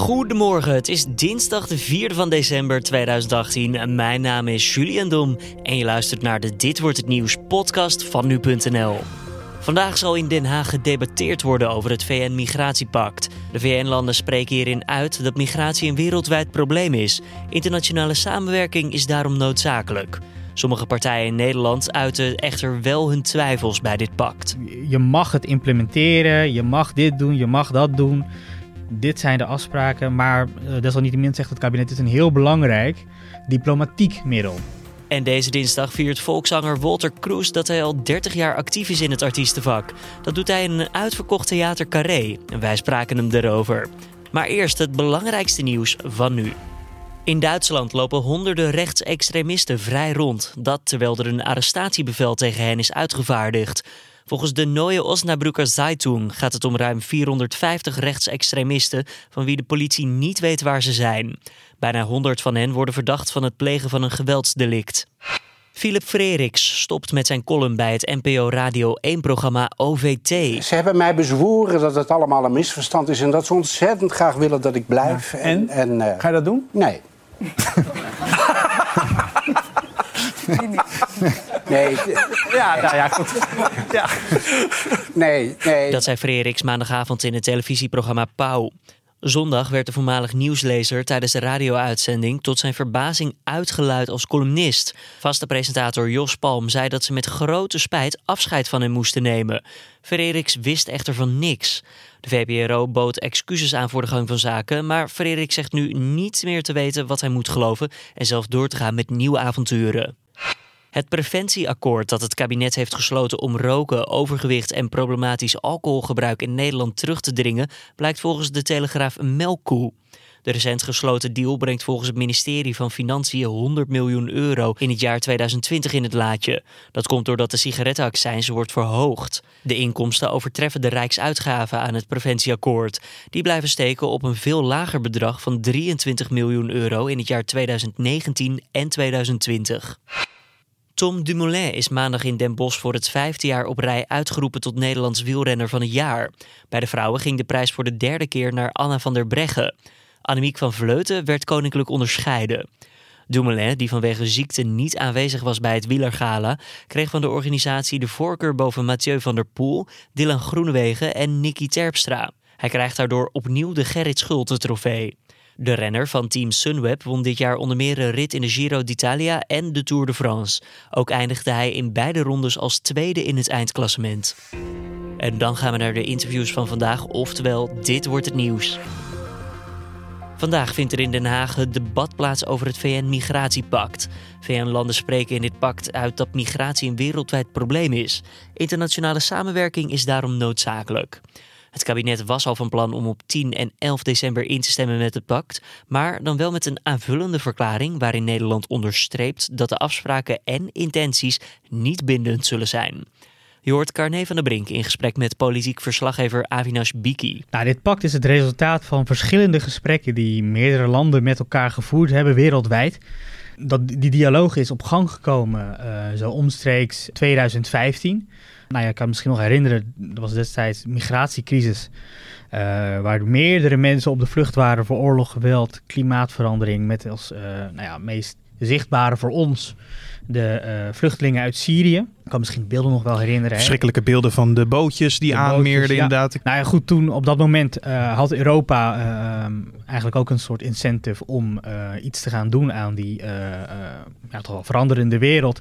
Goedemorgen, het is dinsdag de 4e van december 2018. Mijn naam is Julian Dom en je luistert naar de Dit Wordt Het Nieuws podcast van nu.nl. Vandaag zal in Den Haag gedebatteerd worden over het VN-migratiepact. De VN-landen spreken hierin uit dat migratie een wereldwijd probleem is. Internationale samenwerking is daarom noodzakelijk. Sommige partijen in Nederland uiten echter wel hun twijfels bij dit pact. Je mag het implementeren, je mag dit doen, je mag dat doen. Dit zijn de afspraken, maar uh, desalniettemin zegt het kabinet het is een heel belangrijk diplomatiek middel. En deze dinsdag viert volkszanger Walter Kroes dat hij al 30 jaar actief is in het artiestenvak. Dat doet hij in een uitverkocht theater Carré en wij spraken hem erover. Maar eerst het belangrijkste nieuws van nu. In Duitsland lopen honderden rechtsextremisten vrij rond. Dat terwijl er een arrestatiebevel tegen hen is uitgevaardigd. Volgens de Neue Osnabrücker Zeitung gaat het om ruim 450 rechtsextremisten van wie de politie niet weet waar ze zijn. Bijna 100 van hen worden verdacht van het plegen van een geweldsdelict. Philip Freriks stopt met zijn column bij het NPO Radio 1-programma OVT. Ze hebben mij bezworen dat het allemaal een misverstand is en dat ze ontzettend graag willen dat ik blijf. en? en uh... Ga je dat doen? Nee. Nee. Ja, nou ja, goed. Ja. Nee, nee. Dat zei Frederiks maandagavond in het televisieprogramma Pauw. Zondag werd de voormalig nieuwslezer tijdens de radio-uitzending tot zijn verbazing uitgeluid als columnist. Vaste presentator Jos Palm zei dat ze met grote spijt afscheid van hem moesten nemen. Frederiks wist echter van niks. De VPRO bood excuses aan voor de gang van zaken, maar Frederik zegt nu niet meer te weten wat hij moet geloven en zelf door te gaan met nieuwe avonturen. Het preventieakkoord dat het kabinet heeft gesloten om roken, overgewicht en problematisch alcoholgebruik in Nederland terug te dringen, blijkt volgens de Telegraaf een melkkoe. De recent gesloten deal brengt volgens het ministerie van Financiën 100 miljoen euro in het jaar 2020 in het laadje. Dat komt doordat de sigarettenaccijns wordt verhoogd. De inkomsten overtreffen de rijksuitgaven aan het preventieakkoord. Die blijven steken op een veel lager bedrag van 23 miljoen euro in het jaar 2019 en 2020. Tom Dumoulin is maandag in Den Bosch voor het vijfde jaar op rij uitgeroepen tot Nederlands wielrenner van het jaar. Bij de vrouwen ging de prijs voor de derde keer naar Anna van der Breggen. Annemiek van Vleuten werd koninklijk onderscheiden. Dumoulin, die vanwege ziekte niet aanwezig was bij het wielergala, kreeg van de organisatie de voorkeur boven Mathieu van der Poel, Dylan Groenewegen en Nicky Terpstra. Hij krijgt daardoor opnieuw de Gerrit Schulte trofee. De renner van team Sunweb won dit jaar onder meer een rit in de Giro d'Italia en de Tour de France. Ook eindigde hij in beide rondes als tweede in het eindklassement. En dan gaan we naar de interviews van vandaag, oftewel dit wordt het nieuws. Vandaag vindt er in Den Haag het debat plaats over het VN-migratiepact. VN-landen spreken in dit pact uit dat migratie een wereldwijd probleem is. Internationale samenwerking is daarom noodzakelijk. Het kabinet was al van plan om op 10 en 11 december in te stemmen met het pact, maar dan wel met een aanvullende verklaring waarin Nederland onderstreept dat de afspraken en intenties niet bindend zullen zijn. Je hoort Carne van der Brink in gesprek met politiek verslaggever Avinash Biki. Nou, dit pact is het resultaat van verschillende gesprekken die meerdere landen met elkaar gevoerd hebben wereldwijd. Dat, die dialoog is op gang gekomen uh, zo omstreeks 2015. Nou ik kan me misschien nog herinneren, er was destijds migratiecrisis. Uh, waar meerdere mensen op de vlucht waren voor oorlog, geweld, klimaatverandering. Met als uh, nou ja, meest zichtbare voor ons de vluchtelingen uit Syrië. Ik kan misschien beelden nog wel herinneren. Verschrikkelijke beelden van de bootjes die de aanmeerden ja. inderdaad. Nou ja, goed, toen op dat moment uh, had Europa uh, eigenlijk ook een soort incentive om iets te gaan doen aan die ja, toch wel veranderende wereld.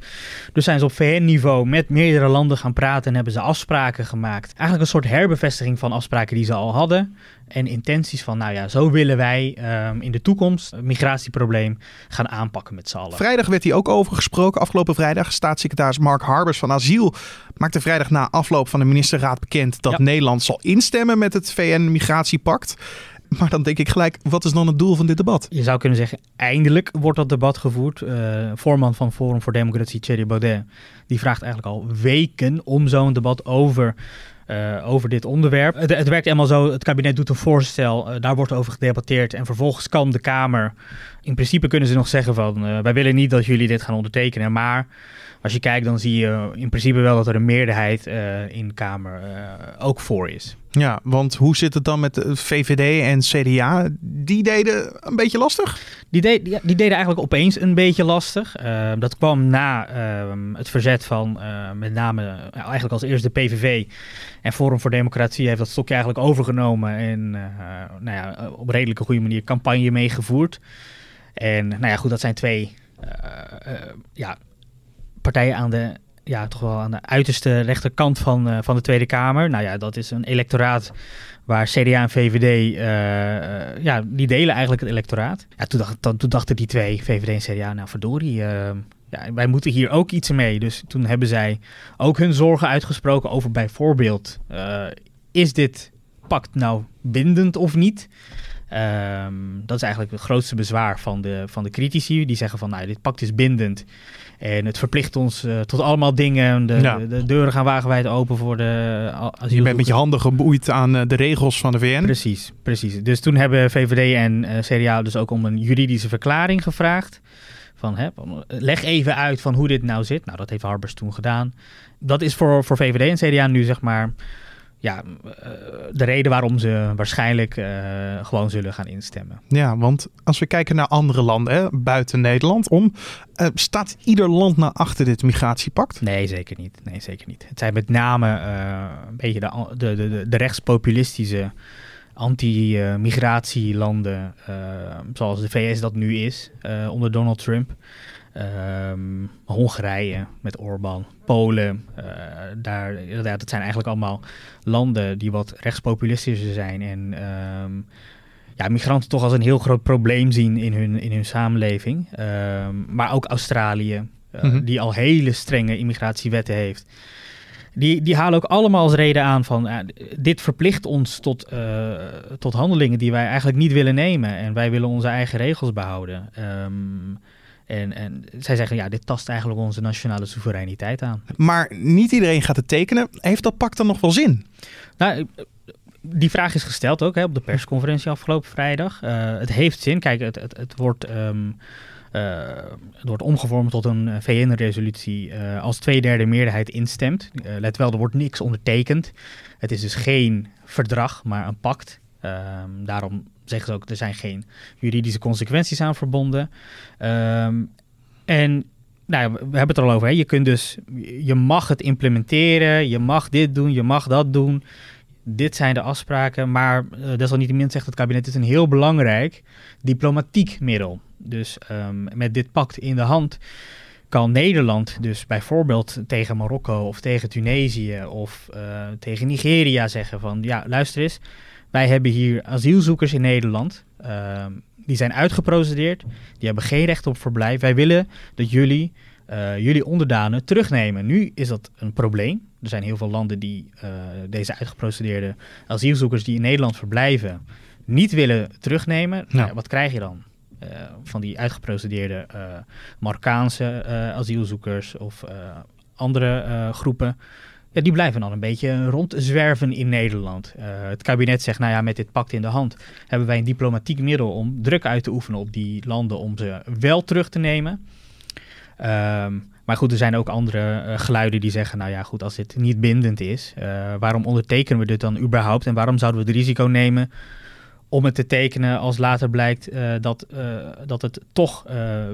Dus zijn ze op VN-niveau met meerdere landen gaan praten en hebben ze afspraken gemaakt. Eigenlijk een soort herbevestiging van afspraken die ze al hadden. En intenties van, nou ja, zo willen wij um, in de toekomst het migratieprobleem gaan aanpakken met z'n allen. Vrijdag werd hij ook over gesproken. Afgelopen vrijdag. Staatssecretaris Mark Van Asiel maakte vrijdag na afloop van de ministerraad bekend dat ja. Nederland zal instemmen met het VN-migratiepact. Maar dan denk ik gelijk, wat is dan het doel van dit debat? Je zou kunnen zeggen, eindelijk wordt dat debat gevoerd. Uh, voorman van Forum voor Democratie, Thierry Baudet, die vraagt eigenlijk al weken om zo'n debat over over dit onderwerp. Het, werkt helemaal zo, het kabinet doet een voorstel, daar wordt over gedebatteerd en vervolgens kan de Kamer, in principe kunnen ze nog zeggen van, wij willen niet dat jullie dit gaan ondertekenen, maar als je kijkt, dan zie je in principe wel dat er een meerderheid in de Kamer ook voor is. Ja, want hoe zit het dan met de VVD en CDA? Die deden een beetje lastig? Die, deed, die deden eigenlijk opeens een beetje lastig. Uh, dat kwam na het verzet van met name eigenlijk als eerste de PVV. En Forum voor Democratie heeft dat stokje eigenlijk overgenomen en nou ja, op een redelijke goede manier campagne meegevoerd. En nou ja, goed, dat zijn twee ja, partijen aan de, ja, toch wel aan de uiterste rechterkant van, uh, van de Tweede Kamer. Nou ja, dat is een electoraat waar CDA en VVD, uh, uh, ja, die delen eigenlijk het electoraat. Ja, toen, dacht, dan, toen dachten die twee, VVD en CDA, nou verdorie, ja, wij moeten hier ook iets mee. Dus toen hebben zij ook hun zorgen uitgesproken over bijvoorbeeld, is dit pact nou bindend of niet? Um, dat is eigenlijk het grootste bezwaar van de, van de critici. Die zeggen van, nou, dit pact is bindend. En het verplicht ons uh, tot allemaal dingen. De, ja. de, de, deuren gaan wagenwijd open voor de asielzoekers. Je bent met je handen geboeid aan uh, de regels van de VN. Precies, precies. Dus toen hebben VVD en uh, CDA dus ook om een juridische verklaring gevraagd. Van, hè, leg even uit van hoe dit nou zit. Nou, dat heeft Harbers toen gedaan. Dat is voor, voor VVD en CDA nu zeg maar ja, eh, de reden waarom ze waarschijnlijk uh, gewoon zullen gaan instemmen. Ja, want als we kijken naar andere landen hè, buiten Nederland om, uh, staat ieder land nou achter dit migratiepact? Nee, zeker niet. Nee, zeker niet. Het zijn met name een beetje de, de, de, de rechtspopulistische anti-migratielanden, zoals de VS dat nu is onder Donald Trump. Um, Hongarije met Orbán, Polen, uh, daar, ja, dat zijn eigenlijk allemaal landen die wat rechtspopulistischer zijn en um, ja, migranten toch als een heel groot probleem zien in hun, in hun samenleving. Um, maar ook Australië, uh, mm -hmm. die al hele strenge immigratiewetten heeft. Die, die halen ook allemaal als reden aan van uh, dit verplicht ons tot, uh, tot handelingen die wij eigenlijk niet willen nemen. En wij willen onze eigen regels behouden. Um, en, en zij zeggen, ja, dit tast eigenlijk onze nationale soevereiniteit aan. Maar niet iedereen gaat het tekenen. Heeft dat pact dan nog wel zin? Nou, die vraag is gesteld ook hè, op de persconferentie afgelopen vrijdag. Uh, het heeft zin. Kijk, het, het, het wordt... Um, uh, het wordt omgevormd tot een VN-resolutie uh, als twee derde meerderheid instemt. Let wel, er wordt niks ondertekend. Het is dus geen verdrag, maar een pact. Um, daarom zeggen ze ook, er zijn geen juridische consequenties aan verbonden. Um, en nou, we hebben het er al over. Hè. Je kunt dus, je mag het implementeren, je mag dit doen, je mag dat doen. Dit zijn de afspraken, maar uh, desalniettemin zegt het kabinet, het is een heel belangrijk diplomatiek middel. Dus um, met dit pact in de hand kan Nederland dus bijvoorbeeld tegen Marokko of tegen Tunesië of uh, tegen Nigeria zeggen van, ja, luister eens, wij hebben hier asielzoekers in Nederland. Uh, die zijn uitgeprocedeerd. Die hebben geen recht op verblijf. Wij willen dat jullie uh, jullie onderdanen terugnemen. Nu is dat een probleem. Er zijn heel veel landen die uh, deze uitgeprocedeerde asielzoekers die in Nederland verblijven niet willen terugnemen. Nou. Wat krijg je dan? Uh, van die uitgeprocedeerde Marokkaanse asielzoekers of andere groepen ja, die blijven dan een beetje rondzwerven in Nederland. Uh, het kabinet zegt, nou ja, met dit pact in de hand hebben wij een diplomatiek middel om druk uit te oefenen op die landen om ze wel terug te nemen. Um, maar goed, er zijn ook andere uh, geluiden die zeggen, nou ja, goed, als dit niet bindend is, uh, waarom ondertekenen we dit dan überhaupt en waarom zouden we het risico nemen om het te tekenen als later blijkt dat, dat het toch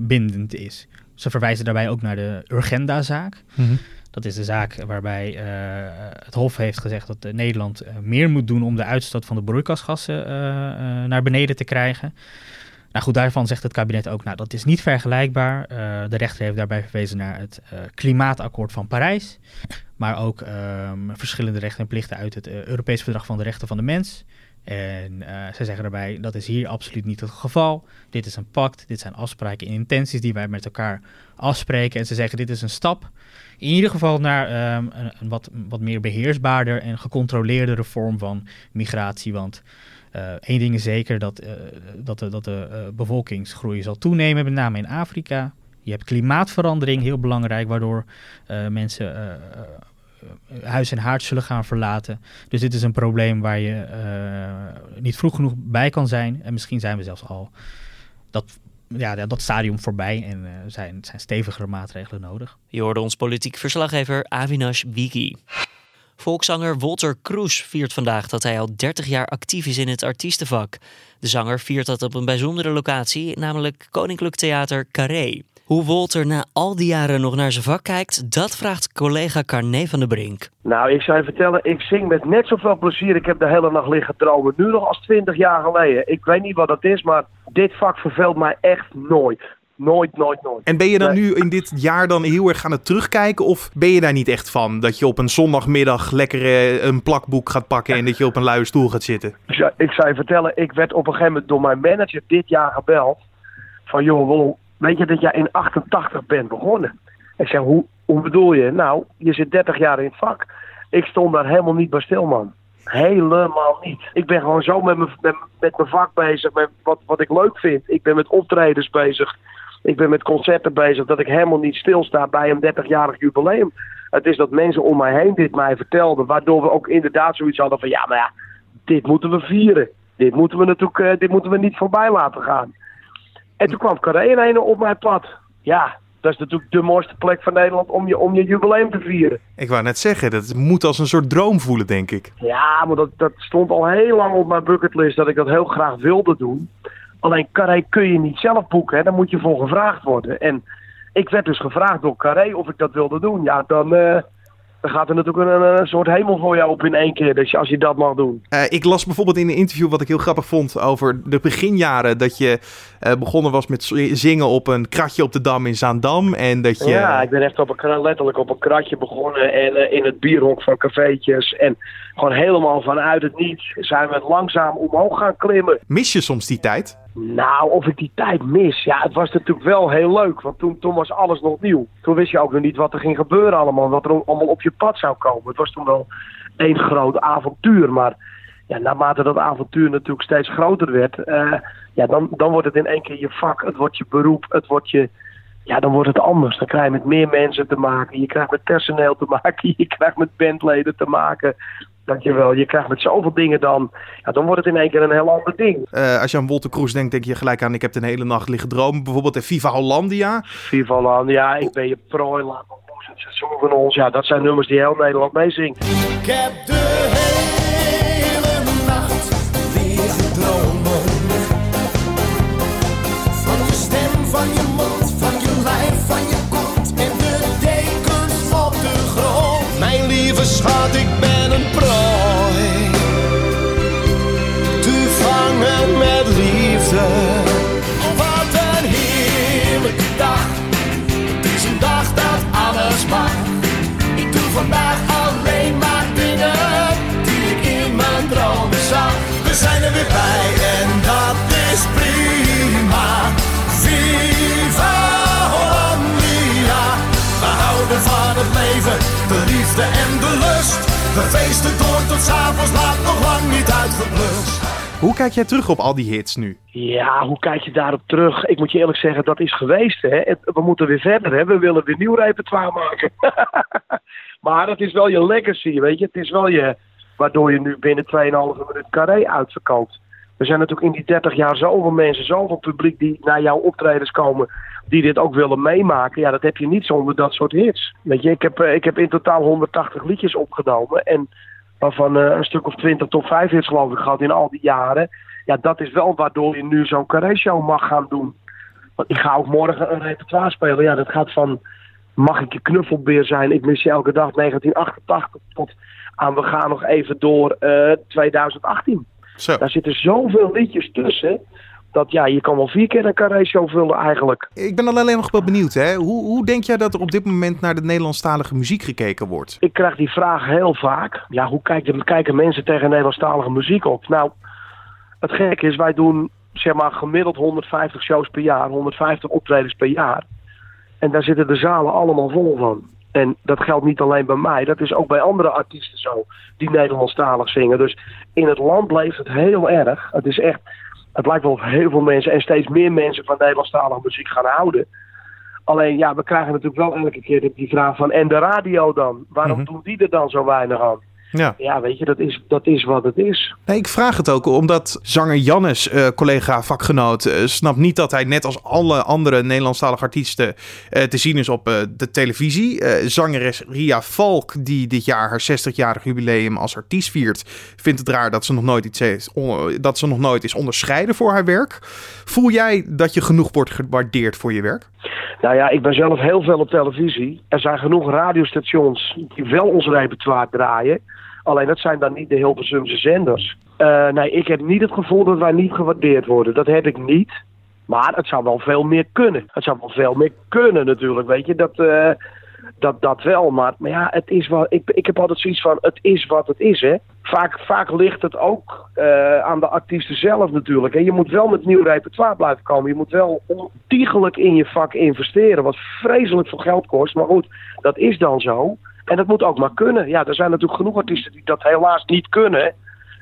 bindend is? Ze verwijzen daarbij ook naar de Urgenda-zaak. Mm. Dat is de zaak waarbij uh, het Hof heeft gezegd dat Nederland uh, meer moet doen om de uitstoot van de broeikasgassen uh, naar beneden te krijgen. Nou goed, daarvan zegt het kabinet ook, nou dat is niet vergelijkbaar. de rechter heeft daarbij verwezen naar het klimaatakkoord van Parijs. Maar ook um, verschillende rechten en plichten uit het Europees Verdrag van de Rechten van de Mens. En zij zeggen daarbij, dat is hier absoluut niet het geval. Dit is een pact, dit zijn afspraken en intenties die wij met elkaar afspreken. En ze zeggen, dit is een stap in ieder geval naar um, een, wat, wat meer beheersbaarder en gecontroleerdere vorm van migratie. Want uh, één ding is zeker, dat, uh, dat de, dat de uh, bevolkingsgroei zal toenemen, met name in Afrika. Je hebt klimaatverandering, heel belangrijk, waardoor mensen huis en haard zullen gaan verlaten. Dus dit is een probleem waar je niet vroeg genoeg bij kan zijn. En misschien zijn we zelfs al dat ja, dat stadium voorbij en uh, zijn, zijn stevigere maatregelen nodig. Je hoorde ons politiek verslaggever Avinash Wiki. Volkszanger Walter Kroes viert vandaag dat hij al 30 jaar actief is in het artiestenvak. De zanger viert dat op een bijzondere locatie, namelijk Koninklijk Theater Carré. Hoe Walter na al die jaren nog naar zijn vak kijkt, dat vraagt collega Carné van der Brink. Nou, ik zou je vertellen, ik zing met net zoveel plezier. Ik heb de hele nacht liggen dromen. Nu nog als 20 jaar geleden. Ik weet niet wat dat is, maar dit vak verveelt mij echt nooit. Nooit, nooit, nooit. En ben je dan nu in dit jaar dan heel erg aan het terugkijken? Of ben je daar niet echt van? Dat je op een zondagmiddag lekker eh, een plakboek gaat pakken en dat je op een luie stoel gaat zitten? Ik zou je vertellen, ik werd op een gegeven moment door mijn manager dit jaar gebeld. Van joh, weet je dat jij in 88 bent begonnen? Ik zeg, hoe, bedoel je? Nou, je zit 30 jaar in het vak. Ik stond daar helemaal niet bij stil, man. Helemaal niet. Ik ben gewoon zo met mijn, met, met mijn vak bezig, met wat, wat ik leuk vind. Ik ben met optredens bezig. Ik ben met concerten bezig dat ik helemaal niet stilsta bij een 30-jarig jubileum. Het is dat mensen om mij heen dit mij vertelden, waardoor we ook inderdaad zoiets hadden van ja, maar ja, dit moeten we vieren. Dit moeten we natuurlijk uh, dit moeten we niet voorbij laten gaan. En toen kwam Carré op mijn pad. Ja, dat is natuurlijk de mooiste plek van Nederland om je, om je jubileum te vieren. Ik wou net zeggen, dat moet als een soort droom voelen, denk ik. Ja, maar dat, dat stond al heel lang op mijn bucketlist dat ik dat heel graag wilde doen. Alleen Carré kun je niet zelf boeken, hè? daar moet je voor gevraagd worden. En ik werd dus gevraagd door Carré of ik dat wilde doen. Ja, dan, uh, dan gaat er natuurlijk een, een, soort hemel voor jou op in één keer, dus als je dat mag doen. Uh, ik las bijvoorbeeld in een interview wat ik heel grappig vond over de beginjaren dat je uh, begonnen was met zingen op een kratje op de Dam in Zaandam. En dat je... Ja, ik ben echt op een, letterlijk op een kratje begonnen en uh, in het bierhok van cafeetjes. En gewoon helemaal vanuit het niets zijn we langzaam omhoog gaan klimmen. Mis je soms die tijd? Nou, of ik die tijd mis? Ja, het was natuurlijk wel heel leuk, want toen, toen was alles nog nieuw. Toen wist je ook nog niet wat er ging gebeuren allemaal, wat er allemaal op je pad zou komen. Het was toen wel één groot avontuur, maar ja, naarmate dat avontuur natuurlijk steeds groter werd, uh, ja, dan, dan wordt het in één keer je vak, het wordt je beroep, het wordt je, ja, dan wordt het anders. Dan krijg je met meer mensen te maken, je krijgt met personeel te maken, je krijgt met bandleden te maken. Dankjewel. Je krijgt met zoveel dingen dan. Ja, dan wordt het in één keer een heel ander ding. Uh, als je aan Wolter Kroes denkt, denk je gelijk aan. Ik heb de hele nacht liggen dromen. Bijvoorbeeld in Viva Hollandia. Viva Hollandia. Ik ben je prooi. Laat me los. Het seizoen van ons. Ja, dat zijn nummers die heel Nederland meezingt. Ik heb de hele nacht liggen dromen. We feesten door tot s'avonds laat, nog lang niet uitgeblust. Hoe kijk jij terug op al die hits nu? Ja, hoe kijk je daarop terug? Ik moet je eerlijk zeggen, dat is geweest. Hè? We moeten weer verder. Hè? We willen weer nieuw repertoire maken. maar het is wel je legacy, weet je. Het is wel je... Waardoor je nu binnen 2,5 minuut carré uitverkoopt. Er zijn natuurlijk in die 30 jaar zoveel mensen, zoveel publiek die naar jouw optredens komen, die dit ook willen meemaken. Ja, dat heb je niet zonder dat soort hits. Weet je, ik heb, eh, ik heb in totaal 180 liedjes opgenomen. En Waarvan uh, een stuk of twintig top 5 hits geloof ik gehad in al die jaren. Ja, dat is wel waardoor je nu zo'n carré-show mag gaan doen. Want ik ga ook morgen een repertoire spelen. Ja, dat gaat van Mag ik je knuffelbeer zijn? Ik mis je elke dag 1988 tot aan We gaan nog even door uh, eh, 2018. Zo. Daar zitten zoveel liedjes tussen dat ja, je kan wel vier keer een carré show vullen eigenlijk. Ik ben alleen nog wel benieuwd, hè? Hoe, hoe denk jij dat er op dit moment naar de Nederlandstalige muziek gekeken wordt? Ik krijg die vraag heel vaak. Ja, hoe kijken, kijken mensen tegen Nederlandstalige muziek op? Nou, het gekke is, wij doen zeg maar gemiddeld 150 shows per jaar, 150 optredens per jaar. En daar zitten de zalen allemaal vol van. En dat geldt niet alleen bij mij, dat is ook bij andere artiesten zo, die Nederlandstalig zingen. Dus in het land leeft het heel erg. Het is echt, het lijkt wel of heel veel mensen en steeds meer mensen van Nederlandstalige muziek gaan houden. Alleen ja, we krijgen natuurlijk wel elke keer die vraag van en de radio dan? Waarom Mhm. doen die er dan zo weinig aan? Ja. Ja, weet je, dat is, dat is wat het is. Nee, ik vraag het ook omdat zanger Jannes, eh, collega, vakgenoot, eh, snapt niet dat hij net als alle andere Nederlandstalige artiesten eh, te zien is op de televisie. Zangeres Ria Valk, die dit jaar haar 60-jarig jubileum als artiest viert, vindt het raar dat ze nog nooit iets heeft, dat ze nog nooit is onderscheiden voor haar werk. Voel jij dat je genoeg wordt gewaardeerd voor je werk? Nou ja, ik ben zelf heel veel op televisie. Er zijn genoeg radiostations die wel ons repertoire draaien. Alleen dat zijn dan niet de Hilversumse zenders. Eh, nee, ik heb niet het gevoel dat wij niet gewaardeerd worden. Dat heb ik niet. Maar het zou wel veel meer kunnen. Het zou wel veel meer kunnen natuurlijk, weet je. Dat, eh, dat, dat wel. Maar, maar ja, het is wel, ik, ik heb altijd zoiets van, het is wat het is, hè. Vaak, vaak ligt het ook eh, aan de artiesten zelf natuurlijk. Hè. Je moet wel met nieuw repertoire blijven komen. Je moet wel ontiegelijk in je vak investeren. Wat vreselijk veel geld kost. Maar goed, dat is dan zo. En dat moet ook maar kunnen. Ja, er zijn natuurlijk genoeg artiesten die dat helaas niet kunnen.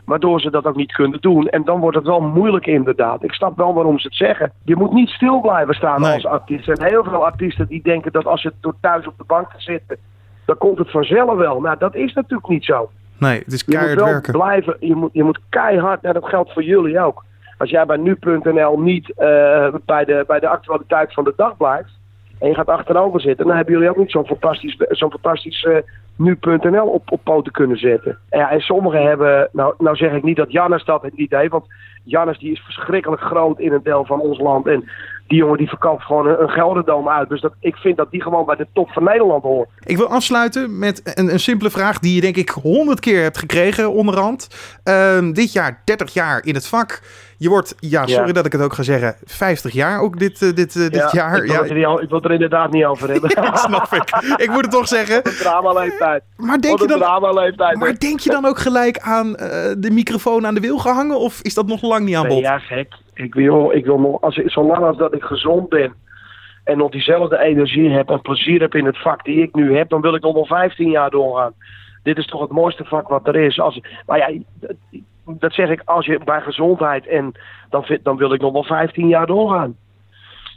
Waardoor ze dat ook niet kunnen doen. En dan wordt het wel moeilijk inderdaad. Ik snap wel waarom ze het zeggen. Je moet niet stil blijven staan Nee. als artiest. Er zijn heel veel artiesten die denken dat als ze door thuis op de bank gaan zitten... dan komt het vanzelf wel. Nou, dat is natuurlijk niet zo. Nee, het is Je moet keihard wel werken. blijven, je moet, je moet keihard, en dat geldt voor jullie ook. Als jij bij nu.nl niet eh, bij, de, bij de actualiteit van de dag blijft, en je gaat achterover zitten, dan hebben jullie ook niet zo'n fantastisch, zo'n fantastisch eh, nu.nl op, op poten kunnen zetten. En, ja, en sommigen hebben, nou, nou zeg ik niet dat Jannes dat het niet heeft, want Jannes die is verschrikkelijk groot in een deel van ons land. En die jongen die verkoopt gewoon een, een Gelderdoom uit. Dus dat, ik vind dat die gewoon bij de top van Nederland hoort. Ik wil afsluiten met een, een simpele vraag die je denk ik honderd keer hebt gekregen onderhand. Ehm, dit jaar 30 jaar in het vak. Je wordt, ja, sorry Ja. dat ik het ook ga zeggen, 50 jaar ook dit, eh, dit, eh, dit jaar. Ik wil, Ja, het er niet, o- ik wil het er inderdaad niet over hebben. snap ik. Ik moet het toch zeggen. Drama-leeftijd. Maar denk, je dan, maar denk je dan ook gelijk aan eh, de microfoon aan de wil gehangen? Of is dat nog lang niet aan Nee, ja, gek. Ik wil, ik wil nog, als ik, zolang als dat ik gezond ben en nog diezelfde energie heb en plezier heb in het vak die ik nu heb, dan wil ik nog wel 15 jaar doorgaan. Dit is toch het mooiste vak wat er is. Als, maar ja, dat- dat zeg ik als je bij gezondheid en dan, vind, dan wil ik nog wel 15 jaar doorgaan.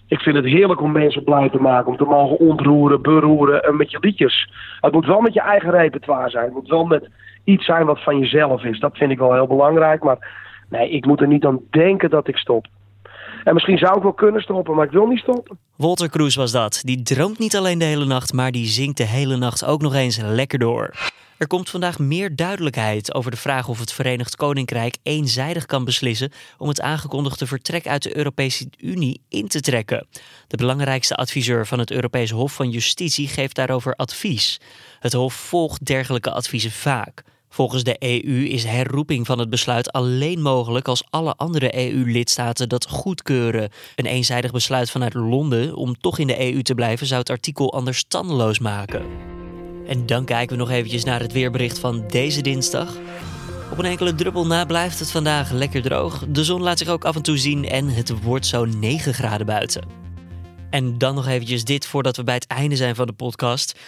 Ik vind het heerlijk om mensen blij te maken, om te mogen ontroeren, beroeren en met je liedjes. Het moet wel met je eigen repertoire zijn. Het moet wel met iets zijn wat van jezelf is. Dat vind ik wel heel belangrijk. Maar nee, ik moet er niet aan denken dat ik stop. En misschien zou ik wel kunnen stoppen, maar ik wil niet stoppen. Walter Kroes was dat. Die droomt niet alleen de hele nacht, maar die zingt de hele nacht ook nog eens lekker door. Er komt vandaag meer duidelijkheid over de vraag of het Verenigd Koninkrijk eenzijdig kan beslissen om het aangekondigde vertrek uit de Europese Unie in te trekken. De belangrijkste adviseur van het Europees Hof van Justitie geeft daarover advies. Het Hof volgt dergelijke adviezen vaak. Volgens de EU is herroeping van het besluit alleen mogelijk als alle andere EU-lidstaten dat goedkeuren. Een eenzijdig besluit vanuit Londen om toch in de EU te blijven zou het artikel anders standeloos maken. En dan kijken we nog eventjes naar het weerbericht van deze dinsdag. Op een enkele druppel na blijft het vandaag lekker droog. De zon laat zich ook af en toe zien en het wordt zo'n 9 graden buiten. En dan nog eventjes dit voordat we bij het einde zijn van de podcast.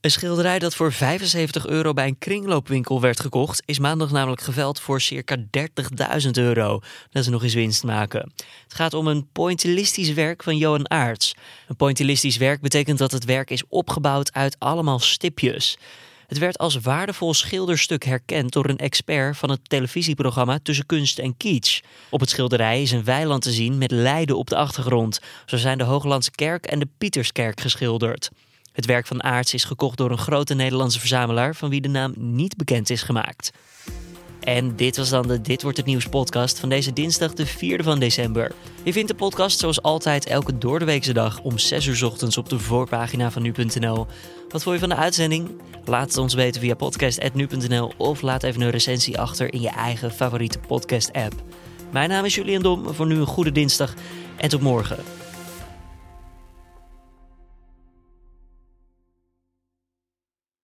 Een schilderij dat voor 75 euro bij een kringloopwinkel werd gekocht, is maandag namelijk geveld voor circa 30.000 euro. Dat is nog eens winst maken. Het gaat om een pointillistisch werk van Johan Aerts. Een pointillistisch werk betekent dat het werk is opgebouwd uit allemaal stipjes. Het werd als waardevol schilderstuk herkend door een expert van het televisieprogramma Tussen Kunst en Kitsch. Op het schilderij is een weiland te zien met Leiden op de achtergrond. Zo zijn de Hooglandse kerk en de Pieterskerk geschilderd. Het werk van Aarts is gekocht door een grote Nederlandse verzamelaar van wie de naam niet bekend is gemaakt. En dit was dan de Dit Wordt Het Nieuws podcast van deze dinsdag de 4e van december. Je vindt de podcast zoals altijd elke doordeweekse dag om 6 uur ochtends op de voorpagina van nu.nl. Wat vond je van de uitzending? Laat het ons weten via podcast.nu.nl of laat even een recensie achter in je eigen favoriete podcast app. Mijn naam is Julian Dom, voor nu een goede dinsdag en tot morgen.